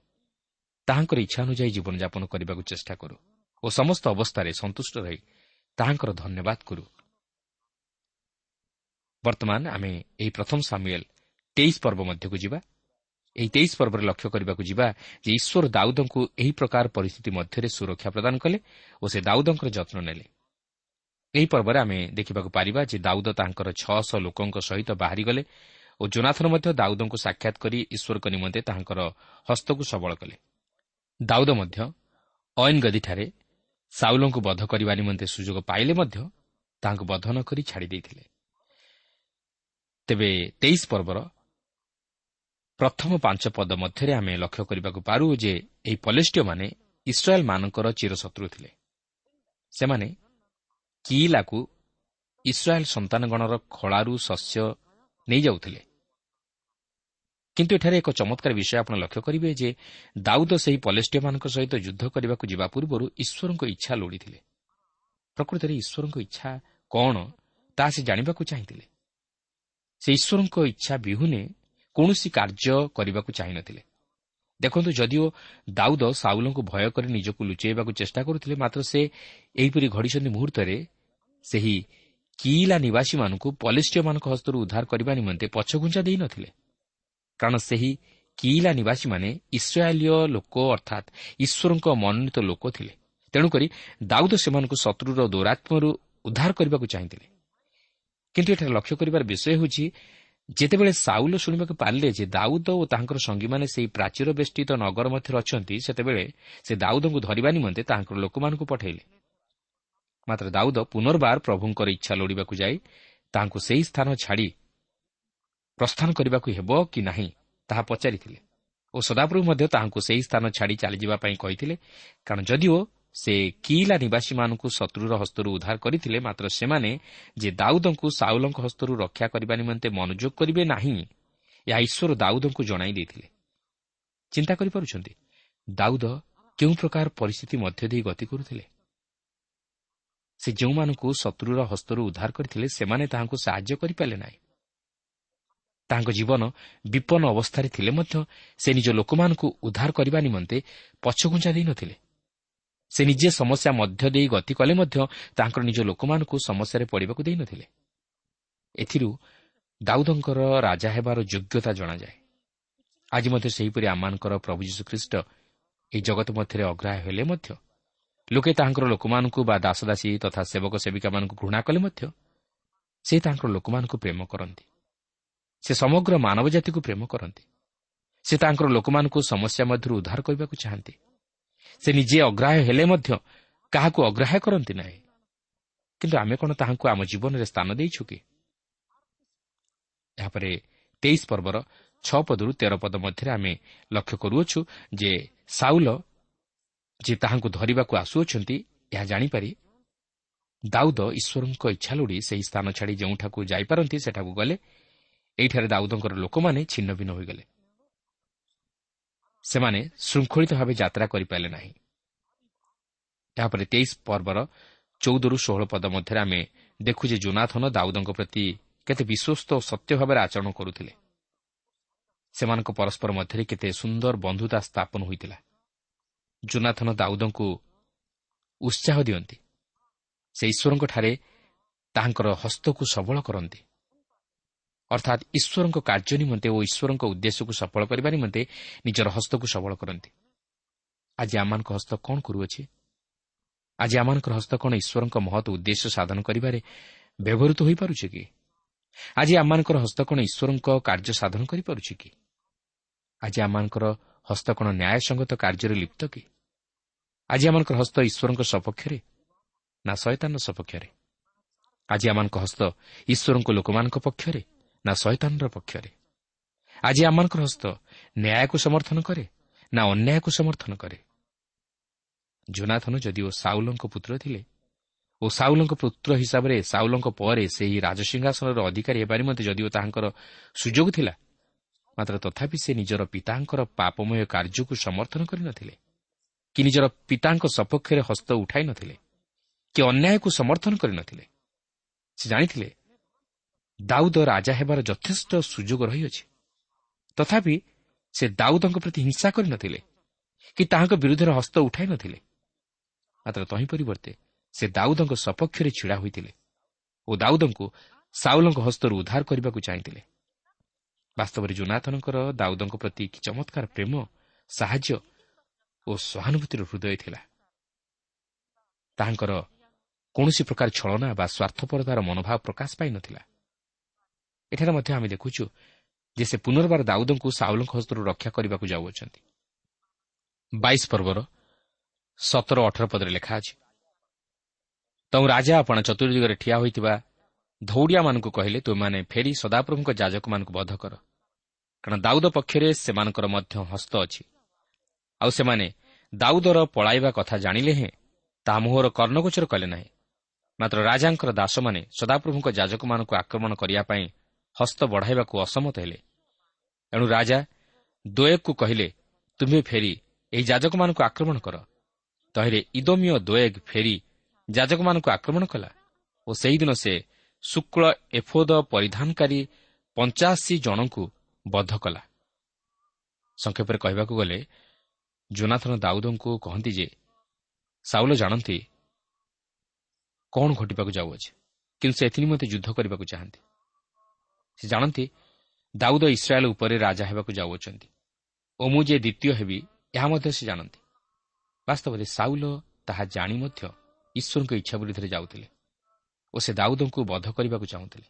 ତାହାଙ୍କର ଇଚ୍ଛା ଅନୁଯାୟୀ ଜୀବନଯାପନ କରିବାକୁ ଚେଷ୍ଟା କରୁ ଓ ସମସ୍ତ ଅବସ୍ଥାରେ ସନ୍ତୁଷ୍ଟ ରହି ତାହାଙ୍କର ଧନ୍ୟବାଦ କରୁ। ବର୍ତ୍ତମାନ ଆମେ ଏହି ପ୍ରଥମ ସାମୁଏଲ୍ ତେଇଶ ପର୍ବ ମଧ୍ୟକୁ ଯିବା। ଏହି ତେଇଶ ପର୍ବରେ ଲକ୍ଷ୍ୟ କରିବାକୁ ଯିବା ଯେ ଈଶ୍ୱର ଦାଉଦଙ୍କୁ ଏହି ପ୍ରକାର ପରିସ୍ଥିତି ମଧ୍ୟରେ ସୁରକ୍ଷା ପ୍ରଦାନ କଲେ ଓ ସେ ଦାଉଦଙ୍କର ଯତ୍ନ ନେଲେ। ଏହି ପର୍ବରେ ଆମେ ଦେଖିବାକୁ ପାରିବା ଯେ ଦାଉଦ ତାଙ୍କର ଛଅଶହ ଲୋକଙ୍କ ସହିତ ବାହାରିଗଲେ ଓ ଜୋନାଥନ ମଧ୍ୟ ଦାଉଦଙ୍କୁ ସାକ୍ଷାତ କରି ଈଶ୍ୱରଙ୍କ ନିମନ୍ତେ ତାହାଙ୍କର ହସ୍ତକୁ ସବଳ କଲେ। ଦାଉଦ ମଧ୍ୟ ଅଏନ୍ଗଦିଠାରେ ସାଉଲଙ୍କୁ ବଧ କରିବା ନିମନ୍ତେ ସୁଯୋଗ ପାଇଲେ ମଧ୍ୟ ତାହାଙ୍କୁ ବଧ ନ କରି ଛାଡ଼ି ଦେଇଥିଲେ ତେବେ ତେଇଶ ପର୍ବର ପ୍ରଥମ ପାଞ୍ଚ ପଦ ମଧ୍ୟରେ ଆମେ ଲକ୍ଷ୍ୟ କରିବାକୁ ପାରୁ ଯେ ଏହି ପଲେଷ୍ଟିୟମାନେ ଇସ୍ରାଏଲ୍ମାନଙ୍କର ଚିରଶତ୍ରୁ ଥିଲେ। ସେମାନେ କିଲାକୁ ଇସ୍ରାଏଲ୍ ସନ୍ତାନଗଣର ଖଳାରୁ ଶସ୍ୟ ନେଇଯାଉଥିଲେ କିନ୍ତୁ ଏଠାରେ ଏକ ଚମତ୍କାର ବିଷୟ ଆପଣ ଲକ୍ଷ୍ୟ କରିବେ ଯେ ଦାଉଦ ସେହି ପଲେଷ୍ଟିୟମାନଙ୍କ ସହିତ ଯୁଦ୍ଧ କରିବାକୁ ଯିବା ପୂର୍ବରୁ ଈଶ୍ୱରଙ୍କ ଇଚ୍ଛା ଲୋଡ଼ିଥିଲେ। ପ୍ରକୃତରେ ଈଶ୍ୱରଙ୍କ ଇଚ୍ଛା କ'ଣ ତାହା ସେ ଜାଣିବାକୁ ଚାହିଁଥିଲେ। ସେ ଈଶ୍ୱରଙ୍କ ଇଚ୍ଛା ବିହୁନେ କୌଣସି କାର୍ଯ୍ୟ କରିବାକୁ ଚାହିଁନଥିଲେ। ଦେଖନ୍ତୁ ଯଦିଓ ଦାଉଦ ସାଉଲଙ୍କୁ ଭୟ କରି ନିଜକୁ ଲୁଚାଇବାକୁ ଚେଷ୍ଟା କରୁଥିଲେ ମାତ୍ର ସେ ଏହିପରି ଘଡ଼ିଛନ୍ତି ମୁହୂର୍ତ୍ତରେ ସେହି କିଲା ନିବାସୀମାନଙ୍କୁ ପଲିଷ୍ଟିୟମାନଙ୍କ ହସ୍ତରୁ ଉଦ୍ଧାର କରିବା ନିମନ୍ତେ ପଛଘୁଞ୍ଚା ଦେଇନଥିଲେ କାରଣ ସେହି କିଲା ନିବାସୀମାନେ ଇସ୍ରାଏଲୀୟ ଲୋକ ଅର୍ଥାତ୍ ଈଶ୍ୱରଙ୍କ ମନୋନୀତ ଲୋକ ଥିଲେ। ତେଣୁକରି ଦାଉଦ ସେମାନଙ୍କୁ ଶତ୍ରୁର ଦୌରାତ୍ମରୁ ଉଦ୍ଧାର କରିବାକୁ ଚାହିଁଥିଲେ। କିନ୍ତୁ ଏଠାରେ ଲକ୍ଷ୍ୟ କରିବାର ବିଷୟ ହେଉଛି ଯେତେବେଳେ ସାଉଲ ଶୁଣିବାକୁ ପାରିଲେ ଯେ ଦାଉଦ ଓ ତାଙ୍କର ସଙ୍ଗୀମାନେ ସେହି ପ୍ରାଚୀର ବେଷ୍ଟିତ ନଗର ମଧ୍ୟରେ ଅଛନ୍ତି ସେତେବେଳେ ସେ ଦାଉଦଙ୍କୁ ଧରିବା ନିମନ୍ତେ ତାଙ୍କର ଲୋକମାନଙ୍କୁ ପଠାଇଲେ। ମାତ୍ର ଦାଉଦ ପୁନର୍ବାର ପ୍ରଭୁଙ୍କର ଇଚ୍ଛା ଲୋଡ଼ିବାକୁ ଯାଇ ତାହାଙ୍କୁ ସେହି ସ୍ଥାନ ଛାଡ଼ି ପ୍ରସ୍ଥାନ କରିବାକୁ ହେବ କି ନାହିଁ ତାହା ପଚାରିଥିଲେ ଓ ସଦାପ୍ରଭୁ ମଧ୍ୟ ତାହାଙ୍କୁ ସେହି ସ୍ଥାନ ଛାଡ଼ି ଚାଲିଯିବା ପାଇଁ କହିଥିଲେ କାରଣ ଯଦିଓ ସେ କିଲା ନିବାସୀମାନଙ୍କୁ ଶତ୍ରୁର ହସ୍ତରୁ ଉଦ୍ଧାର କରିଥିଲେ ମାତ୍ର ସେମାନେ ଯେ ଦାଉଦଙ୍କୁ ସାଉଲଙ୍କ ହସ୍ତରୁ ରକ୍ଷା କରିବା ନିମନ୍ତେ ମନୋଯୋଗ କରିବେ ନାହିଁ ଏହା ଈଶ୍ୱର ଦାଉଦଙ୍କୁ ଜଣାଇ ଦେଇଥିଲେ। ଚିନ୍ତା କରିପାରୁଛନ୍ତି? ଦାଉଦ କେଉଁ ପ୍ରକାର ପରିସ୍ଥିତି ମଧ୍ୟ ଦେଇ ଗତି କରୁଥିଲେ? ସେ ଯେଉଁମାନଙ୍କୁ ଶତ୍ରୁର ହସ୍ତରୁ ଉଦ୍ଧାର କରିଥିଲେ ସେମାନେ ତାହାଙ୍କୁ ସାହାଯ୍ୟ କରିପାରିଲେ ନାହିଁ। ତାଙ୍କ ଜୀବନ ବିପନ୍ନ ଅବସ୍ଥାରେ ଥିଲେ ମଧ୍ୟ ସେ ନିଜ ଲୋକମାନଙ୍କୁ ଉଦ୍ଧାର କରିବା ନିମନ୍ତେ ପଛଘୁଞ୍ଚା ଦେଇନଥିଲେ ସେ ନିଜେ ସମସ୍ୟା ମଧ୍ୟ ଦେଇ ଗତି କଲେ ମଧ୍ୟ ତାଙ୍କର ନିଜ ଲୋକମାନଙ୍କୁ ସମସ୍ୟାରେ ପଡ଼ିବାକୁ ଦେଇନଥିଲେ। ଏଥିରୁ ଦାଉଦଙ୍କର ରାଜା ହେବାର ଯୋଗ୍ୟତା ଜଣାଯାଏ। ଆଜି ମଧ୍ୟ ସେହିପରି ଆମମାନଙ୍କର ପ୍ରଭୁ ଯୀଶୁଖ୍ରୀଷ୍ଟ ଏହି ଜଗତ ମଧ୍ୟରେ ଅଗ୍ରାହ୍ୟ ହେଲେ ମଧ୍ୟ ଲୋକେ ତାହାଙ୍କର ଲୋକମାନଙ୍କୁ ବା ଦାସଦାସୀ ତଥା ସେବକ ସେବିକାମାନଙ୍କୁ ଘୃଣା କଲେ ମଧ୍ୟ ସେ ତାଙ୍କର ଲୋକମାନଙ୍କୁ ପ୍ରେମ କରନ୍ତି। ସେ ସମଗ୍ର ମାନବ ଜାତିକୁ ପ୍ରେମ କରନ୍ତି। ସେ ତାଙ୍କର ଲୋକମାନଙ୍କୁ ସମସ୍ୟା ମଧ୍ୟରୁ ଉଦ୍ଧାର କରିବାକୁ ଚାହାନ୍ତି। ସେ ନିଜେ ଅଗ୍ରାହ୍ୟ ହେଲେ ମଧ୍ୟ କାହାକୁ ଅଗ୍ରାହ୍ୟ କରନ୍ତି ନାହିଁ। କିନ୍ତୁ ଆମେ କ'ଣ ତାହାଙ୍କୁ ଆମ ଜୀବନରେ ସ୍ଥାନ ଦେଇଛୁ କି? ଏହାପରେ ତେଇଶ ପର୍ବର ଛଅ ପଦରୁ ତେର ପଦ ମଧ୍ୟରେ ଆମେ ଲକ୍ଷ୍ୟ କରୁଅଛୁ ଯେ ସାଉଲ ଯେ ତାହାଙ୍କୁ ଧରିବାକୁ ଆସୁଅଛନ୍ତି ଏହା ଜାଣିପାରି ଦାଉଦ ଈଶ୍ୱରଙ୍କ ଇଚ୍ଛା ଲୋଡ଼ି ସେହି ସ୍ଥାନ ଛାଡ଼ି ଯେଉଁଠାକୁ ଯାଇପାରନ୍ତି ସେଠାକୁ ଗଲେ ଏହିଠାରେ ଦାଉଦଙ୍କର ଲୋକମାନେ ଛିନ୍ନ ଭିନ୍ନ ହୋଇଗଲେ। ସେମାନେ ଶୃଙ୍ଖଳିତ ଭାବେ ଯାତ୍ରା କରିପାରିଲେ ନାହିଁ। ଏହାପରେ ତେଇଶ ପର୍ବର ଚଉଦରୁ ଷୋହଳ ପଦ ମଧ୍ୟରେ ଆମେ ଦେଖୁ ଯେ ଜୋନାଥନ ଦାଉଦଙ୍କ ପ୍ରତି କେତେ ବିଶ୍ୱସ୍ତ ଓ ସତ୍ୟ ଭାବରେ ଆଚରଣ କରୁଥିଲେ। ସେମାନଙ୍କ ପରସ୍ପର ମଧ୍ୟରେ କେତେ ସୁନ୍ଦର ବନ୍ଧୁତା ସ୍ଥାପନ ହୋଇଥିଲା। ଜୋନାଥନ ଦାଉଦଙ୍କୁ ଉତ୍ସାହ ଦିଅନ୍ତି। ସେ ଈଶ୍ୱରଙ୍କଠାରେ ତାହାଙ୍କର ହସ୍ତକୁ ସବଳ କରନ୍ତି। ଅର୍ଥାତ୍ ଈଶ୍ୱରଙ୍କ କାର୍ଯ୍ୟ ନିମନ୍ତେ ଓ ଈଶ୍ୱରଙ୍କ ଉଦ୍ଦେଶ୍ୟକୁ ସଫଳ କରିବା ନିମନ୍ତେ ନିଜର ହସ୍ତକୁ ସବଳ କରନ୍ତି। ଆଜି ଆମମାନଙ୍କ ହସ୍ତ କ'ଣ କରୁଅଛି? ଆଜି ଆମମାନଙ୍କର ହସ୍ତ କ'ଣ ଈଶ୍ୱରଙ୍କ ମହତ ଉଦ୍ଦେଶ୍ୟ ସାଧନ କରିବାରେ ବ୍ୟବହୃତ ହୋଇପାରୁଛି କି? ଆଜି ଆମମାନଙ୍କର ହସ୍ତ କ'ଣ ଈଶ୍ୱରଙ୍କ କାର୍ଯ୍ୟ ସାଧନ କରିପାରୁଛି କି? ଆଜି ଆମମାନଙ୍କର ହସ୍ତ କ'ଣ ନ୍ୟାୟସଙ୍ଗତ କାର୍ଯ୍ୟରେ ଲିପ୍ତ କି? ଆଜି ଆମମାନଙ୍କର ହସ୍ତ ଈଶ୍ୱରଙ୍କ ସପକ୍ଷରେ ନା ଶୟତାନର ସପକ୍ଷରେ? ଆଜି ଆମମାନଙ୍କ ହସ୍ତ ଈଶ୍ୱରଙ୍କ ଲୋକମାନଙ୍କ ପକ୍ଷରେ? ନା ଶୈତାନର ପକ୍ଷରେ। ଆଜି ଆମମାନଙ୍କର ହସ୍ତ ନ୍ୟାୟକୁ ସମର୍ଥନ କରେ ନା ଅନ୍ୟାୟକୁ ସମର୍ଥନ କରେ? ଜୋନାଥନ ଯଦିଓ ସାଉଲଙ୍କ ପୁତ୍ର ଥିଲେ ଓ ସାଉଲଙ୍କ ପୁତ୍ର ହିସାବରେ ସାଉଲଙ୍କ ପରେ ସେହି ରାଜସିଂହାସନର ଅଧିକାରୀ ହେବା ନିମନ୍ତେ ଯଦିଓ ତାହାଙ୍କର ସୁଯୋଗ ଥିଲା ମାତ୍ର ତଥାପି ସେ ନିଜର ପିତାଙ୍କର ପାପମୟ କାର୍ଯ୍ୟକୁ ସମର୍ଥନ କରିନଥିଲେ କି ନିଜର ପିତାଙ୍କ ସପକ୍ଷରେ ହସ୍ତ ଉଠାଇ ନଥିଲେ କି ଅନ୍ୟାୟକୁ ସମର୍ଥନ କରିନଥିଲେ ସେ ଜାଣିଥିଲେ ଦାଉଦ ରାଜା ହେବାର ଯଥେଷ୍ଟ ସୁଯୋଗ ରହିଅଛି। ତଥାପି ସେ ଦାଉଦଙ୍କ ପ୍ରତି ହିଂସା କରିନଥିଲେ କି ତାହାଙ୍କ ବିରୁଦ୍ଧରେ ହସ୍ତ ଉଠାଇ ନଥିଲେ। ମାତ୍ର ତହିଁ ପରିବର୍ତ୍ତେ ସେ ଦାଉଦଙ୍କ ସପକ୍ଷରେ ଛିଡ଼ା ହୋଇଥିଲେ ଓ ଦାଉଦଙ୍କୁ ସାଉଲଙ୍କ ହସ୍ତରୁ ଉଦ୍ଧାର କରିବାକୁ ଚାହିଁଥିଲେ। ବାସ୍ତବରେ ଜୁନାଥନଙ୍କର ଦାଉଦଙ୍କ ପ୍ରତି କି ଚମତ୍କାର ପ୍ରେମ ସାହାଯ୍ୟ ଓ ସହାନୁଭୂତିର ହୃଦୟ ଥିଲା। ତାହାଙ୍କର କୌଣସି ପ୍ରକାର ଛଳନା ବା ସ୍ୱାର୍ଥପରତାର ମନୋଭାବ ପ୍ରକାଶ ପାଇନଥିଲା ଏଠାରେ ମଧ୍ୟ ଆମେ ଦେଖୁଛୁ ଯେ ସେ ପୁନର୍ବାର ଦାଉଦଙ୍କୁ ସାଉଲଙ୍କ ହସ୍ତରୁ ରକ୍ଷା କରିବାକୁ ଯାଉଅଛନ୍ତି। ବାଇଶ ପର୍ବର ସତର ଅଠର ପଦରେ ଲେଖା ଅଛି ତେଣୁ ରାଜା ଆପଣ ଚତୁର୍ଦିଗରେ ଠିଆ ହୋଇଥିବା ଧୌଡ଼ିଆମାନଙ୍କୁ କହିଲେ ତୁମେମାନେ ଫେରି ସଦାପ୍ରଭୁଙ୍କ ଯାଜକମାନଙ୍କୁ ବଧ କର। କାରଣ ଦାଉଦ ପକ୍ଷରେ ସେମାନଙ୍କର ମଧ୍ୟ ହସ୍ତ ଅଛି। ଆଉ ସେମାନେ ଦାଉଦର ପଳାଇବା କଥା ଜାଣିଲେ ହେଁ ତାହା ମୁହଁର କର୍ଣ୍ଣଗୋଚର କଲେ ନାହିଁ। ମାତ୍ର ରାଜାଙ୍କର ଦାସମାନେ ସଦାପ୍ରଭୁଙ୍କ ଯାଜକମାନଙ୍କୁ ଆକ୍ରମଣ କରିବା ପାଇଁ ହସ୍ତ ବଢ଼ାଇବାକୁ ଅସମତ ହେଲେ। ଏଣୁ ରାଜା ଦୋଏଗକୁ କହିଲେ ତୁମ୍ଭେ ଫେରି ଏହି ଯାଜକମାନଙ୍କୁ ଆକ୍ରମଣ କର। ତହିଁରେ ଇଦୋମିୟ ଦୋଏଗ ଫେରି ଯାଜକମାନଙ୍କୁ ଆକ୍ରମଣ କଲା ଓ ସେହିଦିନ ସେ ଶୁକ୍ଳ ଏଫୋଦ ପରିଧାନକାରୀ ପଞ୍ଚାଅଶୀ ଜଣଙ୍କୁ ବଦ୍ଧ କଲା। ସଂକ୍ଷେପରେ କହିବାକୁ ଗଲେ ଜୋନାଥନ ଦାଉଦଙ୍କୁ କହନ୍ତି ଯେ ସାଉଲ ଜାଣନ୍ତି କ'ଣ ଘଟିବାକୁ ଯାଉଅଛି କିନ୍ତୁ ସେ ଏଥିନିମନ୍ତେ ଯୁଦ୍ଧ କରିବାକୁ ଚାହାନ୍ତି। ସେ ଜାଣନ୍ତି ଦାଉଦ ଇସ୍ରାଏଲ ଉପରେ ରାଜା ହେବାକୁ ଯାଉଅଛନ୍ତି ଓ ମୁଁ ଯେ ଦ୍ୱିତୀୟ ହେବି ଏହା ମଧ୍ୟ ସେ ଜାଣନ୍ତି। ବାସ୍ତବରେ ସାଉଲ ତାହା ଜାଣି ମଧ୍ୟ ଈଶ୍ୱରଙ୍କ ଇଚ୍ଛା ବିରୁଦ୍ଧରେ ଯାଉଥିଲେ ଓ ସେ ଦାଉଦଙ୍କୁ ବଧ କରିବାକୁ ଚାହୁଁଥିଲେ।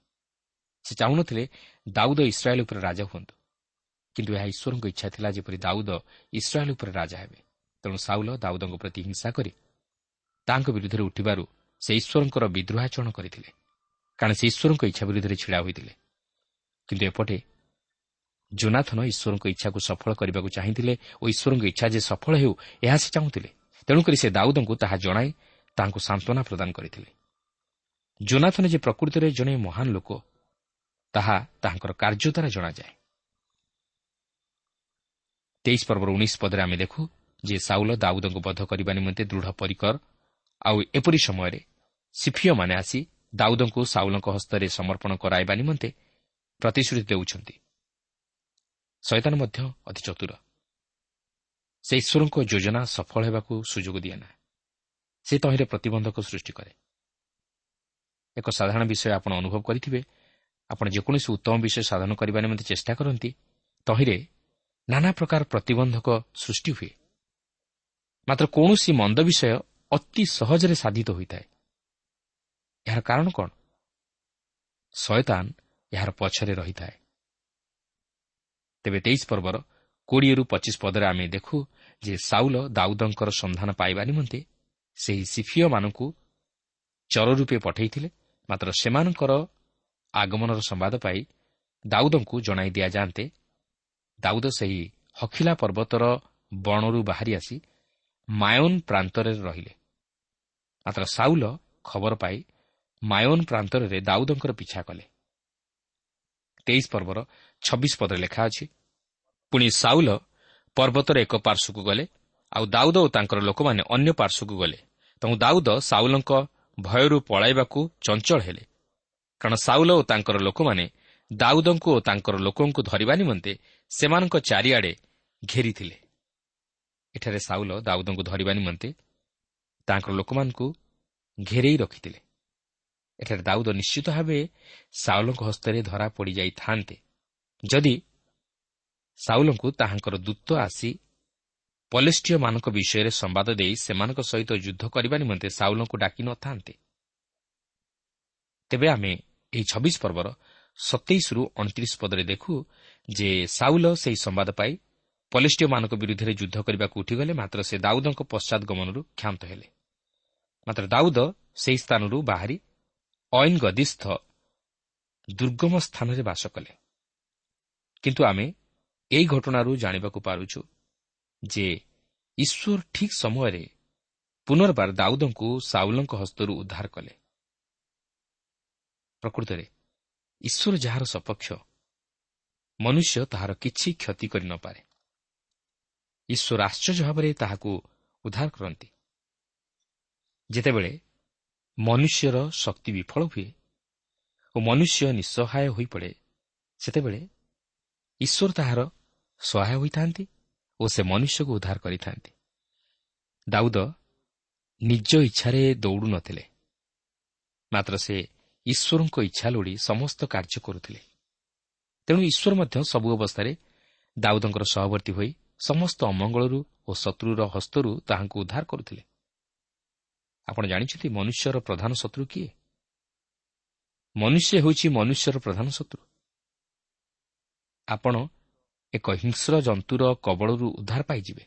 ସେ ଚାହୁଁନଥିଲେ ଦାଉଦ ଇସ୍ରାଏଲ୍ ଉପରେ ରାଜା ହୁଅନ୍ତୁ କିନ୍ତୁ ଏହା ଈଶ୍ୱରଙ୍କ ଇଚ୍ଛା ଥିଲା ଯେପରି ଦାଉଦ ଇସ୍ରାଏଲ୍ ଉପରେ ରାଜା ହେବେ। ତେଣୁ ସାଉଲ ଦାଉଦଙ୍କ ପ୍ରତି ହିଂସା କରି ତାଙ୍କ ବିରୁଦ୍ଧରେ ଉଠିବାରୁ ସେ ଈଶ୍ୱରଙ୍କର ବିଦ୍ରୋହାଚରଣ କରିଥିଲେ କାରଣ ସେ ଈଶ୍ୱରଙ୍କ ଇଚ୍ଛା ବିରୁଦ୍ଧରେ ଛିଡ଼ା ହୋଇଥିଲେ। କିନ୍ତୁ ଏପଟେ ଜୋନାଥନ ଈଶ୍ୱରଙ୍କ ଇଚ୍ଛାକୁ ସଫଳ କରିବାକୁ ଚାହିଁଥିଲେ ଓ ଈଶ୍ୱରଙ୍କ ଇଚ୍ଛା ଯେ ସଫଳ ହେଉ ଏହା ସେ ଚାହୁଁଥିଲେ। ତେଣୁକରି ସେ ଦାଉଦଙ୍କୁ ତାହା ଜଣାଇ ତାହାଙ୍କୁ ସାନ୍ତ୍ୱନା ପ୍ରଦାନ କରିଥିଲେ। ଜୋନାଥନ ଯେ ପ୍ରକୃତିରେ ଜଣେ ମହାନ ଲୋକ ତାହା ତାହାଙ୍କର କାର୍ଯ୍ୟ ଦ୍ୱାରା ଜଣାଯାଏ। ତେଇଶ ପର୍ବର ଉଣେଇଶ ପଦରେ ଆମେ ଦେଖୁ ଯେ ସାଉଲ ଦାଉଦଙ୍କୁ ବଧ କରିବା ନିମନ୍ତେ ଦୃଢ଼ ପରିକର ଆଉ ଏପରି ସମୟରେ ସିଫିଓମାନେ ଆସି ଦାଉଦଙ୍କୁ ସାଉଲଙ୍କ ହସ୍ତରେ ସମର୍ପଣ କରାଇବା ନିମନ୍ତେ ପ୍ରତିଶ୍ରୁତି ଦେଉଛନ୍ତି ଶୈତାନ ମଧ୍ୟ ଅତି ଚତୁର। ସେ ଈଶ୍ୱରଙ୍କ ଯୋଜନା ସଫଳ ହେବାକୁ ସୁଯୋଗ ଦିଏ ନା ସେ ତହିଁରେ ପ୍ରତିବନ୍ଧକ ସୃଷ୍ଟି କରେ। ଏକ ସାଧାରଣ ବିଷୟ ଆପଣ ଅନୁଭବ କରିଥିବେ ଆପଣ ଯେକୌଣସି ଉତ୍ତମ ବିଷୟ ସାଧନ କରିବା ନିମନ୍ତେ ଚେଷ୍ଟା କରନ୍ତି ତହିଁରେ ନାନା ପ୍ରକାର ପ୍ରତିବନ୍ଧକ ସୃଷ୍ଟି ହୁଏ। ମାତ୍ର କୌଣସି ମନ୍ଦ ବିଷୟ ଅତି ସହଜରେ ସାଧିତ ହୋଇଥାଏ। ଏହାର କାରଣ କ'ଣ? ଶୟତାନ ଏହାର ପଛରେ ରହିଥାଏ। ତେବେ ତେଇଶ ପର୍ବର କୋଡ଼ିଏରୁ ପଚିଶ ପଦରେ ଆମେ ଦେଖୁ ଯେ ସାଉଲ ଦାଉଦଙ୍କର ସନ୍ଧାନ ପାଇବା ନିମନ୍ତେ ସେହି ସିଫିଓମାନଙ୍କୁ ଚର ରୂପେ ପଠାଇଥିଲେ ମାତ୍ର ସେମାନଙ୍କର ଆଗମନର ସମ୍ବାଦ ପାଇ ଦାଉଦଙ୍କୁ ଜଣାଇ ଦିଆଯାଆନ୍ତେ। ଦାଉଦ ସେହି ହଖିଲା ପର୍ବତର ବଣରୁ ବାହାରି ଆସି ମାୟୋନ୍ ପ୍ରାନ୍ତରେ ରହିଲେ। ମାତ୍ର ସାଉଲ ଖବର ପାଇ ମାୟୋନ୍ ପ୍ରାନ୍ତରରେ ଦାଉଦଙ୍କର ପିଛା କଲେ। ତେଇଶ ପର୍ବର ଛବିଶ ପଦରେ ଲେଖା ଅଛି ପୁଣି ସାଉଲ ପର୍ବତର ଏକ ପାର୍ଶ୍ୱକୁ ଗଲେ ଆଉ ଦାଉଦ ଓ ତାଙ୍କର ଲୋକମାନେ ଅନ୍ୟ ପାର୍ଶ୍ୱକୁ ଗଲେ। ତେଣୁ ଦାଉଦ ସାଉଲଙ୍କ ଭୟରୁ ପଳାଇବାକୁ ଚଞ୍ଚଳ ହେଲେ। କାରଣ ସାଉଲ ଓ ତାଙ୍କର ଲୋକମାନେ ଦାଉଦଙ୍କୁ ଓ ତାଙ୍କର ଲୋକଙ୍କୁ ଧରିବା ନିମନ୍ତେ ସେମାନଙ୍କ ଚାରିଆଡ଼େ ଘେରିଥିଲେ। ଏଠାରେ ସାଉଲ ଦାଉଦଙ୍କୁ ଧରିବା ନିମନ୍ତେ ତାଙ୍କର ଲୋକମାନଙ୍କୁ ଘେରେଇ ରଖିଥିଲେ। ଏଠାରେ ଦାଉଦ ନିଶ୍ଚିତ ଭାବେ ସାଉଲଙ୍କ ହସ୍ତରେ ଧରା ପଡ଼ିଯାଇଥାନ୍ତେ। ଯଦି ସାଉଲଙ୍କୁ ତାହାଙ୍କର ଦୂତ ଆସି ପଲେଷ୍ଟିୟମାନଙ୍କ ବିଷୟରେ ସମ୍ବାଦ ଦେଇ ସେମାନଙ୍କ ସହିତ ଯୁଦ୍ଧ କରିବା ନିମନ୍ତେ ସାଉଲଙ୍କୁ ଡାକି ନଥାନ୍ତେ। ତେବେ ଆମେ ଏହି ଛବିଶ ପର୍ବର ସତେଇଶରୁ ଅଣତିରିଶ ପଦରେ ଦେଖୁ ଯେ ସାଉଲ ସେହି ସମ୍ବାଦ ପାଇ ପଲେଷ୍ଟିୟମାନଙ୍କ ବିରୁଦ୍ଧରେ ଯୁଦ୍ଧ କରିବାକୁ ଉଠିଗଲେ ମାତ୍ର ସେ ଦାଉଦଙ୍କ ପଶ୍ଚାତ ଗମନରୁ କ୍ଷାନ୍ତ ହେଲେ। ମାତ୍ର ଦାଉଦ ସେହି ସ୍ଥାନରୁ ବାହାରି ଐନ ଗଦିସ୍ଥ ଦୁର୍ଗମ ସ୍ଥାନରେ ବାସ କଲେ। କିନ୍ତୁ ଆମେ ଏହି ଘଟଣାରୁ ଜାଣିବାକୁ ପାରୁଛୁ ଯେ ଈଶ୍ୱର ଠିକ୍ ସମୟରେ ପୁନର୍ବାର ଦାଉଦଙ୍କୁ ସାଉଲଙ୍କ ହସ୍ତରୁ ଉଦ୍ଧାର କଲେ। ପ୍ରକୃତରେ ଈଶ୍ୱର ଯାହାର ସପକ୍ଷ ମନୁଷ୍ୟ ତାହାର କିଛି କ୍ଷତି କରିନପାରେ ଈଶ୍ୱର ଆଶ୍ଚର୍ଯ୍ୟ ଭାବରେ ତାହାକୁ ଉଦ୍ଧାର କରନ୍ତି। ଯେତେବେଳେ ମନୁଷ୍ୟର ଶକ୍ତି ବିଫଳ ହୁଏ ଓ ମନୁଷ୍ୟ ନିଃସହାୟ ହୋଇପଡ଼େ। ସେତେବେଳେ ଈଶ୍ୱର ତାହାର ସହାୟ ହୋଇଥାନ୍ତି ଓ ସେ ମନୁଷ୍ୟକୁ ଉଦ୍ଧାର କରିଥାନ୍ତି। ଦାଉଦ ନିଜ ଇଚ୍ଛାରେ ଦୌଡ଼ୁ ନଥିଲେ ମାତ୍ର ସେ ଈଶ୍ୱରଙ୍କ ଇଚ୍ଛା ଲୋଡ଼ି ସମସ୍ତ କାର୍ଯ୍ୟ କରୁଥିଲେ। ତେଣୁ ଈଶ୍ୱର ମଧ୍ୟ ସବୁ ଅବସ୍ଥାରେ ଦାଉଦଙ୍କର ସହବର୍ତ୍ତୀ ହୋଇ ସମସ୍ତ ଅମଙ୍ଗଳରୁ ଓ ଶତ୍ରୁର ହସ୍ତରୁ ତାହାଙ୍କୁ ଉଦ୍ଧାର କରୁଥିଲେ। ଆପଣ ଜାଣିଛନ୍ତି ମନୁଷ୍ୟର ପ୍ରଧାନ ଶତ୍ରୁ କିଏ? ମନୁଷ୍ୟ ହେଉଛି ମନୁଷ୍ୟର ପ୍ରଧାନ ଶତ୍ରୁ। ଆପଣ ଏକ ହିଂସ୍ର ଜନ୍ତୁର କବଳରୁ ଉଦ୍ଧାର ପାଇଯିବେ।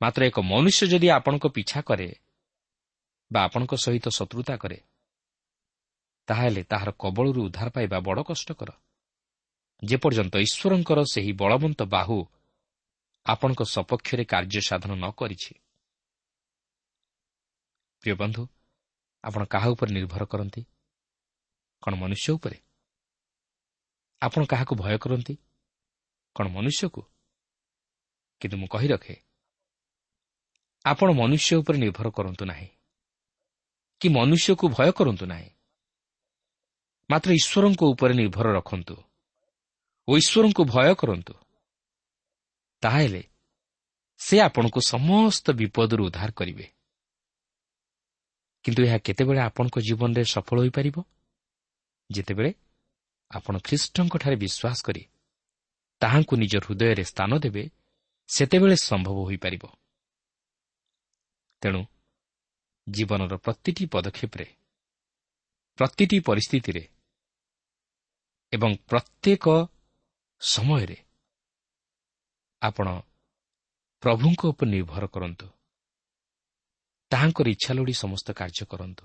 ମାତ୍ର ଏକ ମନୁଷ୍ୟ ଯଦି ଆପଣଙ୍କ ପିଛା କରେ ବା ଆପଣଙ୍କ ସହିତ ଶତ୍ରୁତା କରେ ତାହେଲେ ତାହାର କବଳରୁ ଉଦ୍ଧାର ପାଇବା ବଡ଼ କଷ୍ଟକର। ଯେପର୍ଯ୍ୟନ୍ତ ଈଶ୍ୱରଙ୍କର ସେହି ବଳବନ୍ତ ବାହୁ ଆପଣଙ୍କ ସପକ୍ଷରେ କାର୍ଯ୍ୟ ସାଧନ ନ କରିଛି ପ୍ରିୟ ବନ୍ଧୁ ଆପଣ କାହା ଉପରେ ନିର୍ଭର କରନ୍ତି? କ'ଣ ମନୁଷ୍ୟ ଉପରେ? ଆପଣ କାହାକୁ ଭୟ କରନ୍ତି? କ'ଣ ମନୁଷ୍ୟକୁ? କିନ୍ତୁ ମୁଁ କହି ରଖେ ଆପଣ ମନୁଷ୍ୟ ଉପରେ ନିର୍ଭର କରନ୍ତୁ ନାହିଁ କି ମନୁଷ୍ୟକୁ ଭୟ କରନ୍ତୁ ନାହିଁ। ମାତ୍ର ଈଶ୍ୱରଙ୍କ ଉପରେ ନିର୍ଭର ରଖନ୍ତୁ ଓ ଈଶ୍ୱରଙ୍କୁ ଭୟ କରନ୍ତୁ। ତାହେଲେ ସେ ଆପଣଙ୍କୁ ସମସ୍ତ ବିପଦରୁ ଉଦ୍ଧାର କରିବେ। କିନ୍ତୁ ଏହା କେତେବେଳେ ଆପଣଙ୍କ ଜୀବନରେ ସଫଳ ହୋଇପାରିବ? ଯେତେବେଳେ ଆପଣ ଖ୍ରୀଷ୍ଟଙ୍କଠାରେ ବିଶ୍ୱାସ କରି ତାହାଙ୍କୁ ନିଜ ହୃଦୟରେ ସ୍ଥାନ ଦେବେ ସେତେବେଳେ ସମ୍ଭବ ହୋଇପାରିବ। ତେଣୁ ଜୀବନର ପ୍ରତିଟି ପଦକ୍ଷେପରେ ପ୍ରତିଟି ପରିସ୍ଥିତିରେ ଏବଂ ପ୍ରତ୍ୟେକ ସମୟରେ ଆପଣ ପ୍ରଭୁଙ୍କ ଉପରେ ନିର୍ଭର କରନ୍ତୁ। ତାହାଙ୍କର ଇଚ୍ଛା ଲୋଡ଼ି ସମସ୍ତ କାର୍ଯ୍ୟ କରନ୍ତୁ।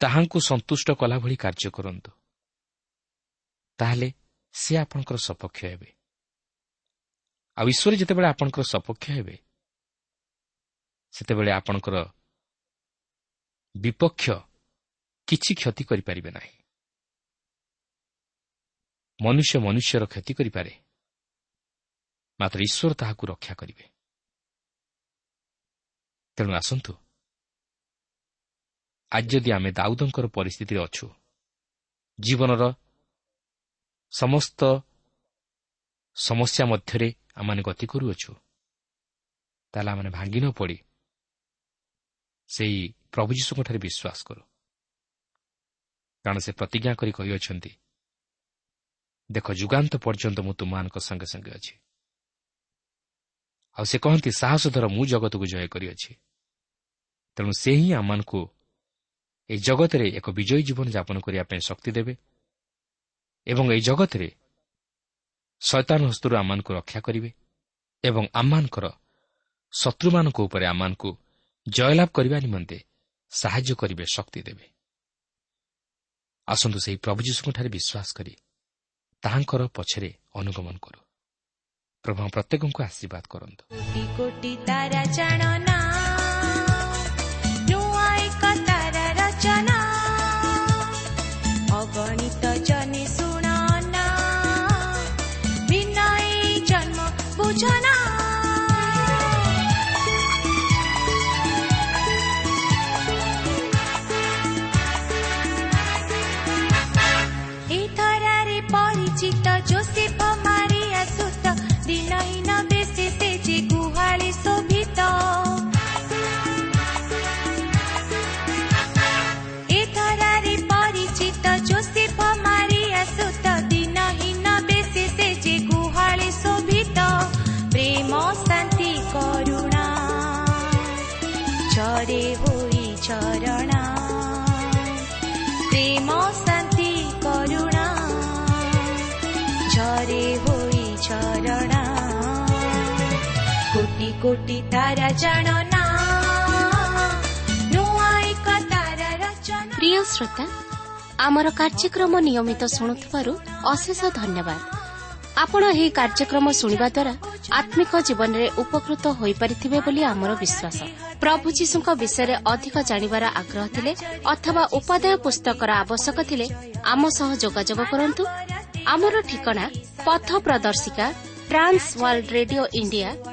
ତାହାଙ୍କୁ ସନ୍ତୁଷ୍ଟ କଲା ଭଳି କାର୍ଯ୍ୟ କରନ୍ତୁ। ତାହେଲେ ସେ ଆପଣଙ୍କର ସପକ୍ଷ ହେବେ। ଆଉ ଈଶ୍ୱର ଯେତେବେଳେ ଆପଣଙ୍କର ସପକ୍ଷ ହେବେ ସେତେବେଳେ ଆପଣଙ୍କର ବିପକ୍ଷ କିଛି କ୍ଷତି କରିପାରିବେ ନାହିଁ। ମନୁଷ୍ୟ ମନୁଷ୍ୟର କ୍ଷତି କରିପାରେ ମାତ୍ର ଈଶ୍ୱର ତାହାକୁ ରକ୍ଷା କରିବେ। ତେଣୁ ଆସନ୍ତୁ। ଆଜି ଯଦି ଆମେ ଦାଉଦଙ୍କର ପରିସ୍ଥିତିରେ ଅଛୁ ଜୀବନର ସମସ୍ତ ସମସ୍ୟା ମଧ୍ୟରେ ଆମମାନେ ଗତି କରୁଅଛୁ ତାହେଲେ ଆମମାନେ ଭାଙ୍ଗି ନ ପଡ଼ି ସେହି ପ୍ରଭୁ ଯୀଶୁଙ୍କଠାରେ ବିଶ୍ୱାସ କରୁ। କାରଣ ସେ ପ୍ରତିଜ୍ଞା କରି କହିଅଛନ୍ତି ଦେଖ ଯୁଗାନ୍ତ ପର୍ଯ୍ୟନ୍ତ ମୁଁ ତୁମମାନଙ୍କ ସଙ୍ଗେ ସଙ୍ଗେ ଅଛି। ଆଉ ସେ କହନ୍ତି ସାହସ ଧର ମୁଁ ଜଗତକୁ ଜୟ କରିଅଛି। ତେଣୁ ସେ ହିଁ ଆମମାନଙ୍କୁ ଏହି ଜଗତରେ ଏକ ବିଜୟୀ ଜୀବନ ଯାପନ କରିବା ପାଇଁ ଶକ୍ତି ଦେବେ ଏବଂ ଏହି ଜଗତରେ ଶୈତାନ ହସ୍ତରୁ ଆମମାନଙ୍କୁ ରକ୍ଷା କରିବେ ଏବଂ ଆମମାନଙ୍କର ଶତ୍ରୁମାନଙ୍କ ଉପରେ ଆମମାନଙ୍କୁ ଜୟଲାଭ କରିବା ନିମନ୍ତେ ସାହାଯ୍ୟ କରିବେ ଶକ୍ତି ଦେବେ। ଆସନ୍ତୁ ସେହି ପ୍ରଭୁ ଯୀଶୁଙ୍କଠାରେ ବିଶ୍ୱାସ କରି ତାହାଙ୍କର ପଛରେ ଅନୁଗମନ କରୁ। ପ୍ରଭୁ ପ୍ରତ୍ୟେକଙ୍କୁ ଆଶୀର୍ବାଦ କରନ୍ତୁ। ପ୍ରିୟ ଶ୍ରୋତା ଆମର କାର୍ଯ୍ୟକ୍ରମ ନିୟମିତ ଶୁଣୁଥିବାରୁ ଅଶେଷ ଧନ୍ୟବାଦ। ଆପଣ ଏହି କାର୍ଯ୍ୟକ୍ରମ ଶୁଣିବା ଦ୍ୱାରା ଆତ୍ମିକ ଜୀବନରେ ଉପକୃତ ହୋଇପାରିଥିବେ ବୋଲି ଆମର ବିଶ୍ୱାସ। ପ୍ରଭୁ ଯୀଶୁଙ୍କ ବିଷୟରେ ଅଧିକ ଜାଣିବାର ଆଗ୍ରହ ଥିଲେ ଅଥବା ଉପାଦେୟ ପୁସ୍ତକର ଆବଶ୍ୟକ ଥିଲେ ଆମ ସହ ଯୋଗାଯୋଗ କରନ୍ତୁ। ଆମର ଠିକଣା ପଥ ପ୍ରଦର୍ଶିକା trans world radio India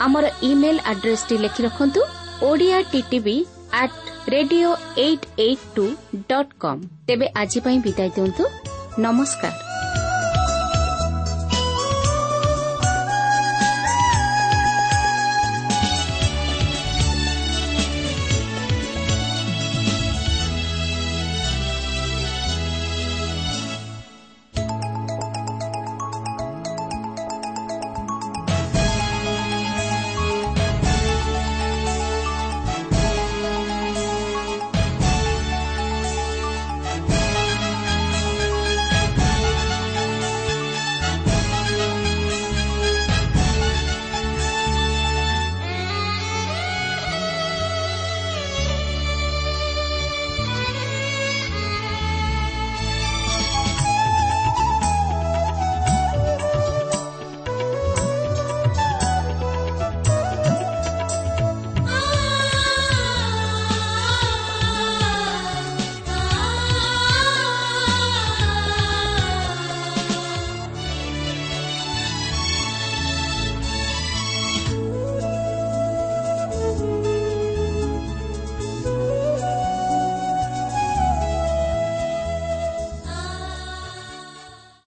ଆମର ଇମେଲ୍ ଆଡ୍ରେସ୍ଟି ଲେଖି ରଖନ୍ତୁ Odia TTV at radio eight eight two dot com ତେବେ ଆଜି ପାଇଁ ବିଦାୟ ଦିଅନ୍ତୁ। ନମସ୍କାର।